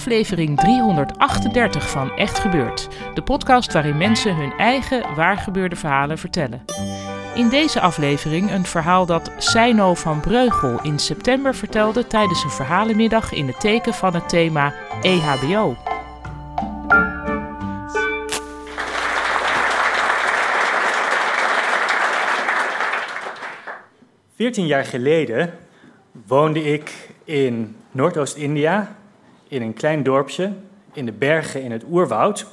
Aflevering 338 van Echt Gebeurd, de podcast waarin mensen hun eigen waargebeurde verhalen vertellen. In deze aflevering een verhaal dat Seino van Breugel in september vertelde tijdens een verhalenmiddag in het teken van het thema EHBO. Veertien jaar geleden woonde ik in Noordoost-India, in een klein dorpje, in de bergen in het oerwoud.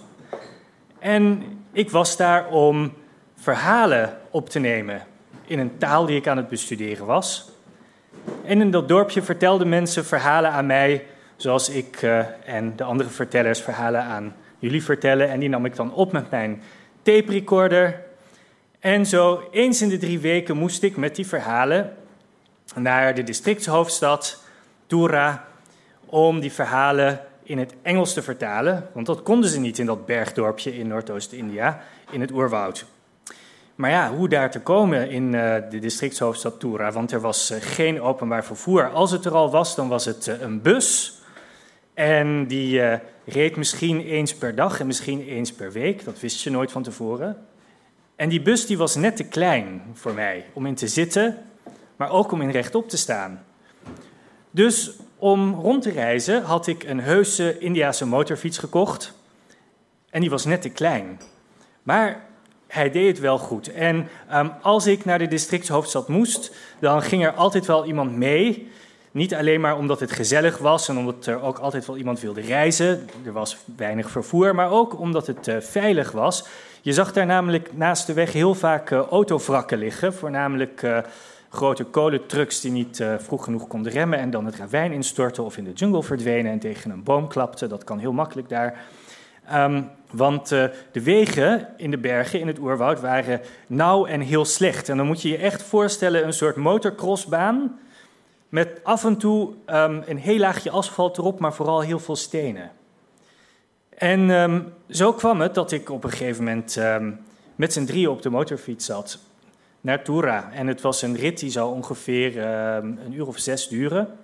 En ik was daar om verhalen op te nemen in een taal die ik aan het bestuderen was. En in dat dorpje vertelden mensen verhalen aan mij, zoals ik eh, en de andere vertellers verhalen aan jullie vertellen. En die nam ik dan op met mijn tape recorder. En zo eens in de drie weken moest ik met die verhalen naar de districtshoofdstad Tura om die verhalen in het Engels te vertalen, want dat konden ze niet in dat bergdorpje in Noordoost-India, in het oerwoud. Maar ja, hoe daar te komen in uh, de districtshoofdstad Tura, want er was uh, geen openbaar vervoer. Als het er al was, dan was het uh, een bus. En die reed misschien eens per dag en misschien eens per week, dat wist je nooit van tevoren. En die bus die was net te klein voor mij om in te zitten, maar ook om in rechtop te staan. Dus om rond te reizen had ik een heuse Indiase motorfiets gekocht. En die was net te klein. Maar hij deed het wel goed. En um, als ik naar de districtshoofdstad moest, dan ging er altijd wel iemand mee. Niet alleen maar omdat het gezellig was en omdat er ook altijd wel iemand wilde reizen. Er was weinig vervoer, maar ook omdat het uh, veilig was. Je zag daar namelijk naast de weg heel vaak uh, autovrakken liggen, voornamelijk uh, grote kolentrucks die niet uh, vroeg genoeg konden remmen en dan het ravijn instortten of in de jungle verdwenen en tegen een boom klapten. Dat kan heel makkelijk daar. Um, want uh, de wegen in de bergen, in het oerwoud, waren nauw en heel slecht. En dan moet je je echt voorstellen een soort motocrossbaan met af en toe um, een heel laagje asfalt erop, maar vooral heel veel stenen. En um, zo kwam het dat ik op een gegeven moment met z'n drieën op de motorfiets zat naar Tura. En het was een rit die zou ongeveer um, een uur of zes duren.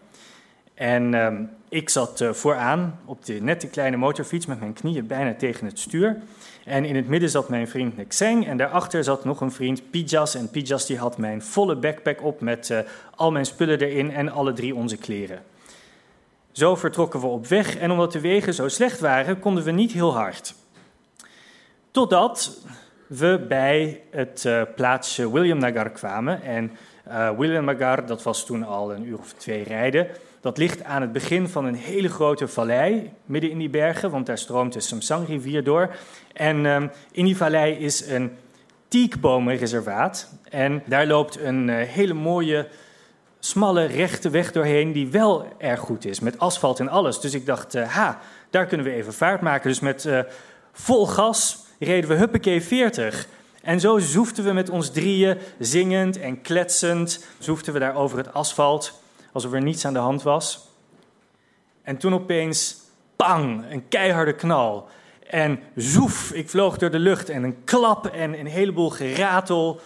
En um, ik zat uh, vooraan op de nette kleine motorfiets met mijn knieën bijna tegen het stuur. En in het midden zat mijn vriend Nexeng en daarachter zat nog een vriend Pijas. En Pijas die had mijn volle backpack op met uh, al mijn spullen erin en alle drie onze kleren. Zo vertrokken we op weg en omdat de wegen zo slecht waren, konden we niet heel hard. Totdat we bij het uh, plaatsje William Nagar kwamen. En uh, William Nagar, dat was toen al een uur of twee rijden. Dat ligt aan het begin van een hele grote vallei, midden in die bergen, want daar stroomt de Samsang-rivier door. En um, in die vallei is een tiekbomenreservaat. En daar loopt een uh, hele mooie, smalle, rechte weg doorheen, die wel erg goed is, met asfalt en alles. Dus ik dacht, ha, daar kunnen we even vaart maken. Dus met vol gas reden we huppakee 40. En zo zoefden we met ons drieën, zingend en kletsend, zoefden we daar over het asfalt, alsof er niets aan de hand was. En toen opeens, pang, een keiharde knal. En zoef, ik vloog door de lucht en een klap en een heleboel geratel.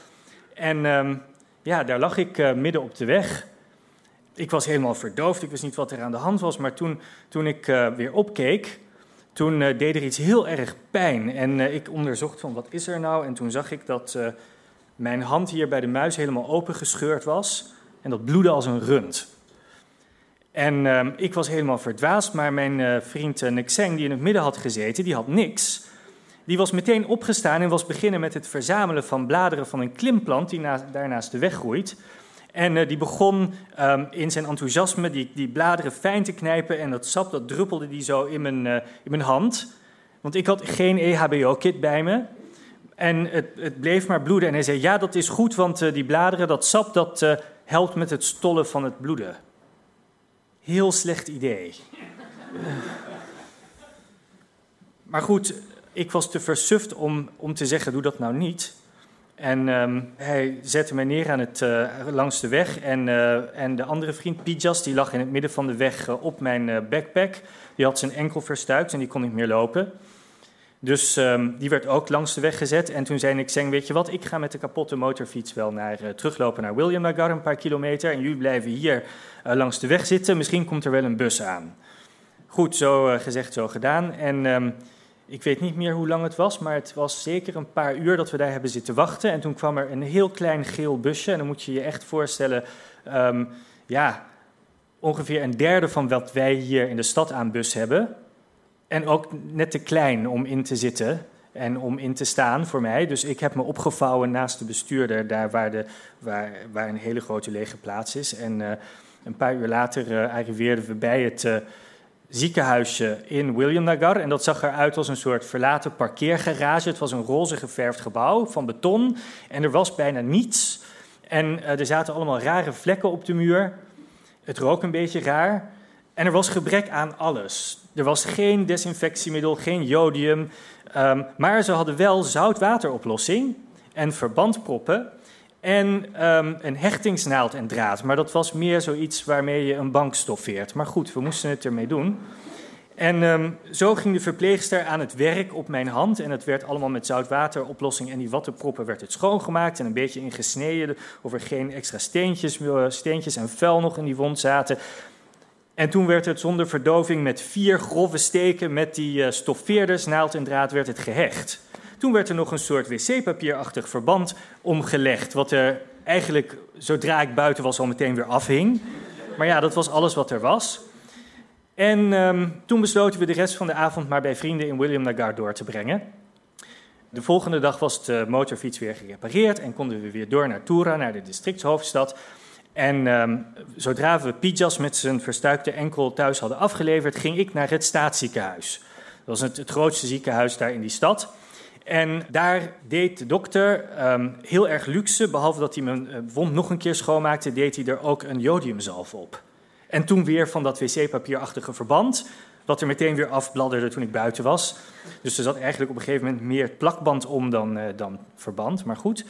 En um, ja, daar lag ik uh, midden op de weg. Ik was helemaal verdoofd, ik wist niet wat er aan de hand was. Maar toen, toen ik uh, weer opkeek, toen uh, deed er iets heel erg pijn. En uh, ik onderzocht van wat is er nou. En toen zag ik dat uh, mijn hand hier bij de muis helemaal opengescheurd was. En dat bloedde als een rund. En ehm, ik was helemaal verdwaasd, maar mijn vriend uh, Nexeng, die in het midden had gezeten, die had niks. Die was meteen opgestaan en was beginnen met het verzamelen van bladeren van een klimplant die na, daarnaast de weg groeit. En die begon ehm, in zijn enthousiasme die, die bladeren fijn te knijpen. En dat sap dat druppelde die zo in mijn, in mijn hand. Want ik had geen EHBO-kit bij me. En het, het, bleef maar bloeden. En hij zei: Ja, dat is goed, want die bladeren, dat sap, dat helpt met het stollen van het bloeden. Heel slecht idee. maar goed, ik was te versuft om, om te zeggen: doe dat nou niet. En ehm, hij zette mij neer aan het, uh, langs de weg. En, uh, en de andere vriend, Pijas, die lag in het midden van de weg uh, op mijn backpack. Die had zijn enkel verstuikt en die kon niet meer lopen. Dus um, die werd ook langs de weg gezet. En toen zei ik, Zeng, weet je wat, ik ga met de kapotte motorfiets wel naar, teruglopen naar William Nagar, een paar kilometer. En jullie blijven hier langs de weg zitten. Misschien komt er wel een bus aan. Goed, zo gezegd, zo gedaan. En um, ik weet niet meer hoe lang het was, maar het was zeker een paar uur dat we daar hebben zitten wachten. En toen kwam er een heel klein geel busje. En dan moet je je echt voorstellen, um, ja, ongeveer een derde van wat wij hier in de stad aan bus hebben. En ook net te klein om in te zitten en om in te staan voor mij. Dus ik heb me opgevouwen naast de bestuurder, daar waar, de, waar, waar een hele grote lege plaats is. En uh, een paar uur later uh, arriveerden we bij het uh, ziekenhuisje in Williamnagar. En dat zag eruit als een soort verlaten parkeergarage. Het was een roze geverfd gebouw van beton. En er was bijna niets. En er zaten allemaal rare vlekken op de muur. Het rook een beetje raar. En er was gebrek aan alles. Er was geen desinfectiemiddel, geen jodium. Um, maar ze hadden wel zoutwateroplossing en verbandproppen. En um, een hechtingsnaald en draad. Maar dat was meer zoiets waarmee je een bank stoffeert. Maar goed, we moesten het ermee doen. En um, zo ging de verpleegster aan het werk op mijn hand. En het werd allemaal met zoutwateroplossing en die wattenproppen werd het schoongemaakt. En een beetje ingesneden of er geen extra steentjes, steentjes en vuil nog in die wond zaten. En toen werd het zonder verdoving met vier grove steken met die uh, stoffeerders, naald en draad werd het gehecht. Toen werd er nog een soort wc-papierachtig verband omgelegd, wat er eigenlijk zodra ik buiten was al meteen weer afhing. Maar ja, dat was alles wat er was. En um, toen besloten we de rest van de avond maar bij vrienden in William Nagar door te brengen. De volgende dag was de motorfiets weer gerepareerd en konden we weer door naar Tura, naar de districtshoofdstad. En um, zodra we Pijas met zijn verstuikte enkel thuis hadden afgeleverd, ging ik naar het staatsziekenhuis. Dat was het grootste ziekenhuis daar in die stad. En daar deed de dokter um, heel erg luxe, behalve dat hij mijn uh, wond nog een keer schoonmaakte, deed hij er ook een jodiumzalf op. En toen weer van dat wc-papierachtige verband, wat er meteen weer afbladderde toen ik buiten was. Dus er zat eigenlijk op een gegeven moment meer plakband om dan, uh, dan verband, maar goed.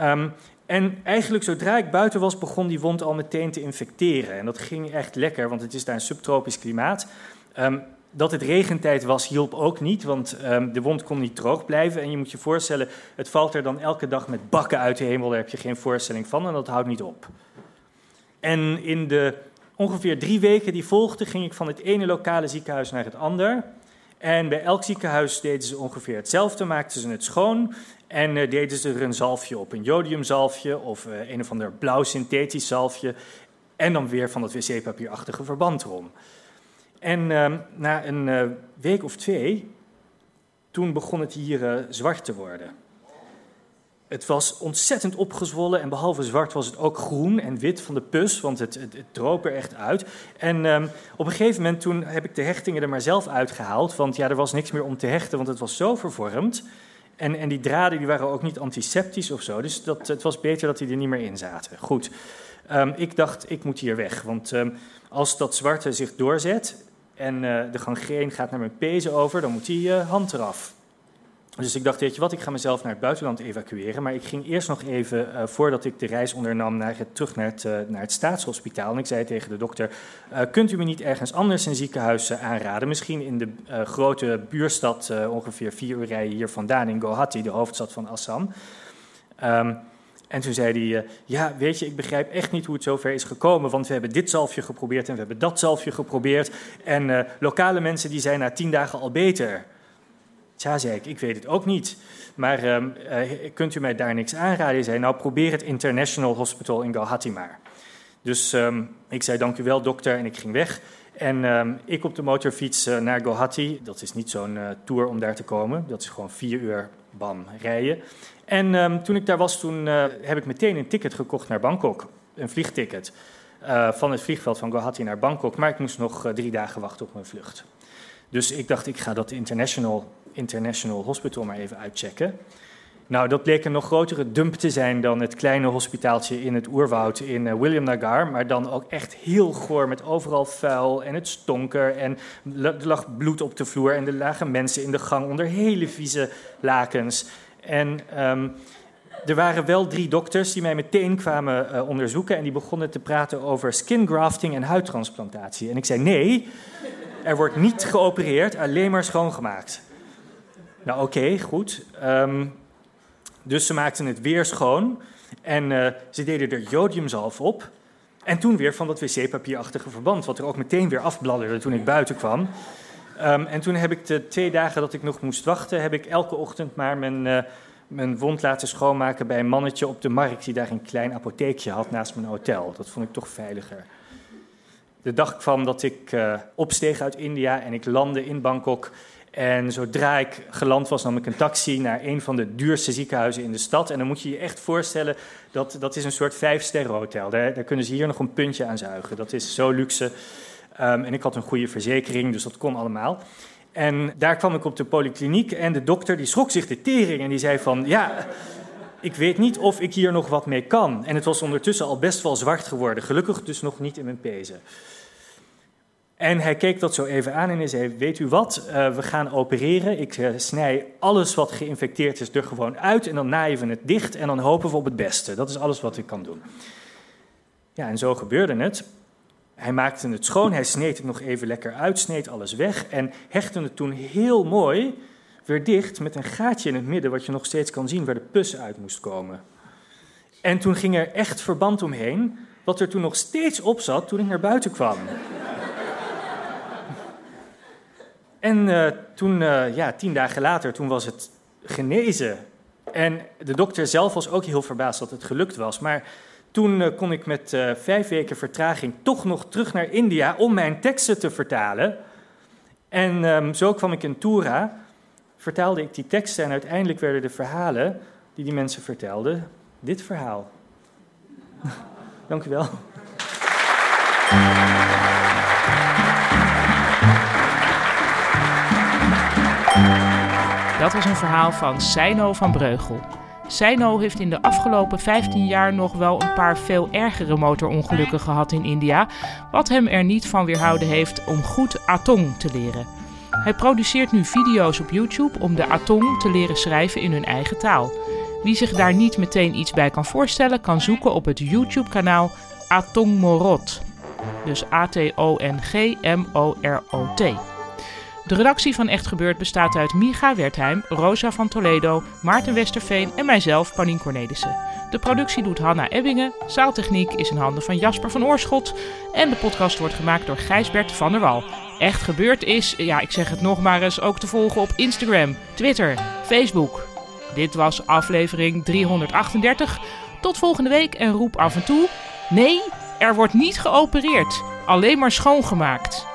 Um, en eigenlijk zodra ik buiten was, begon die wond al meteen te infecteren. En dat ging echt lekker, want het is daar een subtropisch klimaat. Um, dat het regentijd was, hielp ook niet, want um, de wond kon niet droog blijven. En je moet je voorstellen, het valt er dan elke dag met bakken uit de hemel, daar heb je geen voorstelling van en dat houdt niet op. En in de ongeveer drie weken die volgden, ging ik van het ene lokale ziekenhuis naar het ander. En bij elk ziekenhuis deden ze ongeveer hetzelfde, maakten ze het schoon en uh, deden ze er een zalfje op, een jodiumzalfje of uh, een of ander blauw synthetisch zalfje. En dan weer van dat wc-papierachtige verband erom. En uh, na een uh, week of twee, toen begon het hier uh, zwart te worden. Het was ontzettend opgezwollen en behalve zwart was het ook groen en wit van de pus, want het, het, droop er echt uit. En um, op een gegeven moment toen heb ik de hechtingen er maar zelf uitgehaald, want ja, er was niks meer om te hechten, want het was zo vervormd. En, en die draden die waren ook niet antiseptisch of zo. Dus dat, het was beter dat die er niet meer in zaten. Goed. Um, ik dacht, ik moet hier weg. Want als dat zwarte zich doorzet en uh, de gangreen gaat naar mijn pezen over, dan moet die uh, hand eraf. Dus ik dacht, weet je wat, ik ga mezelf naar het buitenland evacueren. Maar ik ging eerst nog even, uh, voordat ik de reis ondernam, naar het, terug naar het, naar het staatshospitaal. En ik zei tegen de dokter, kunt u me niet ergens anders een ziekenhuis aanraden? Misschien in de grote buurstad, ongeveer vier uur rijden hier vandaan, in Guwahati, de hoofdstad van Assam. Um, en toen zei hij, ja, weet je, ik begrijp echt niet hoe het zover is gekomen, want we hebben dit zalfje geprobeerd en we hebben dat zalfje geprobeerd. En lokale mensen die zijn na tien dagen al beter. Tja, zei ik, ik weet het ook niet. Maar uh, uh, kunt u mij daar niks aanraden? Hij zei, nou probeer het International Hospital in Guwahati maar. Dus um, ik zei, dank u wel dokter, en ik ging weg. En um, ik op de motorfiets uh, naar Guwahati. Dat is niet zo'n tour om daar te komen. Dat is gewoon vier uur, bam, rijden. En um, toen ik daar was, toen heb ik meteen een ticket gekocht naar Bangkok. een vliegticket van het vliegveld van Guwahati naar Bangkok, maar ik moest nog drie dagen wachten op mijn vlucht. Dus ik dacht, ik ga dat International, International Hospital maar even uitchecken. Nou, dat bleek een nog grotere dump te zijn dan het kleine hospitaaltje in het oerwoud in uh, William Nagar. Maar dan ook echt heel goor met overal vuil en het stonker. En er lag bloed op de vloer en er lagen mensen in de gang onder hele vieze lakens. En um, er waren wel drie dokters die mij meteen kwamen uh, onderzoeken. En die begonnen te praten over skin grafting en huidtransplantatie. En ik zei: nee, er wordt niet geopereerd, alleen maar schoongemaakt. Nou, oké, goed. Um, dus ze maakten het weer schoon en uh, ze deden er jodiumzalf op. En toen weer van dat wc-papierachtige verband, wat er ook meteen weer afbladderde toen ik buiten kwam. Um, en toen heb ik de twee dagen dat ik nog moest wachten, heb ik elke ochtend maar mijn, uh, mijn wond laten schoonmaken bij een mannetje op de markt die daar een klein apotheekje had naast mijn hotel. Dat vond ik toch veiliger. De dag kwam dat ik uh, opsteeg uit India en ik landde in Bangkok en zodra ik geland was, nam ik een taxi naar een van de duurste ziekenhuizen in de stad. En dan moet je je echt voorstellen, dat, dat is een soort vijfsterrenhotel. Daar, daar kunnen ze hier nog een puntje aan zuigen. Dat is zo luxe. Um, en ik had een goede verzekering, dus dat kon allemaal. En daar kwam ik op de polykliniek en de dokter die schrok zich de tering en die zei van... ja, ik weet niet of ik hier nog wat mee kan. En het was ondertussen al best wel zwart geworden. Gelukkig dus nog niet in mijn pezen. En hij keek dat zo even aan en hij zei: Weet u wat, uh, we gaan opereren. Ik uh, snij alles wat geïnfecteerd is er gewoon uit en dan naaien we het dicht en dan hopen we op het beste. Dat is alles wat ik kan doen. Ja, en zo gebeurde het. Hij maakte het schoon, hij sneed het nog even lekker uit, sneed alles weg en hechtte het toen heel mooi weer dicht met een gaatje in het midden, wat je nog steeds kan zien waar de pus uit moest komen. En toen ging er echt verband omheen, wat er toen nog steeds op zat toen ik naar buiten kwam. En uh, toen, uh, ja, tien dagen later, toen was het genezen. En de dokter zelf was ook heel verbaasd dat het gelukt was. Maar toen uh, kon ik met vijf weken vertraging toch nog terug naar India om mijn teksten te vertalen. En um, zo kwam ik in Tura, vertaalde ik die teksten en uiteindelijk werden de verhalen die die mensen vertelden dit verhaal. Dank u wel. Dat was een verhaal van Seino van Breugel. Seino heeft in de afgelopen 15 jaar nog wel een paar veel ergere motorongelukken gehad in India, wat hem er niet van weerhouden heeft om goed Atong te leren. Hij produceert nu video's op YouTube om de Atong te leren schrijven in hun eigen taal. Wie zich daar niet meteen iets bij kan voorstellen, kan zoeken op het YouTube-kanaal Atong Morot. Dus A-T-O-N-G-M-O-R-O-T. De redactie van Echt Gebeurd bestaat uit Miga Wertheim, Rosa van Toledo, Maarten Westerveen en mijzelf, Panien Cornelissen. De productie doet Hanna Ebbingen, zaaltechniek is in handen van Jasper van Oorschot en de podcast wordt gemaakt door Gijsbert van der Wal. Echt Gebeurd is, ja ik zeg het nog maar eens, ook te volgen op Instagram, Twitter, Facebook. Dit was aflevering 338. Tot volgende week en roep af en toe: nee, er wordt niet geopereerd, alleen maar schoongemaakt.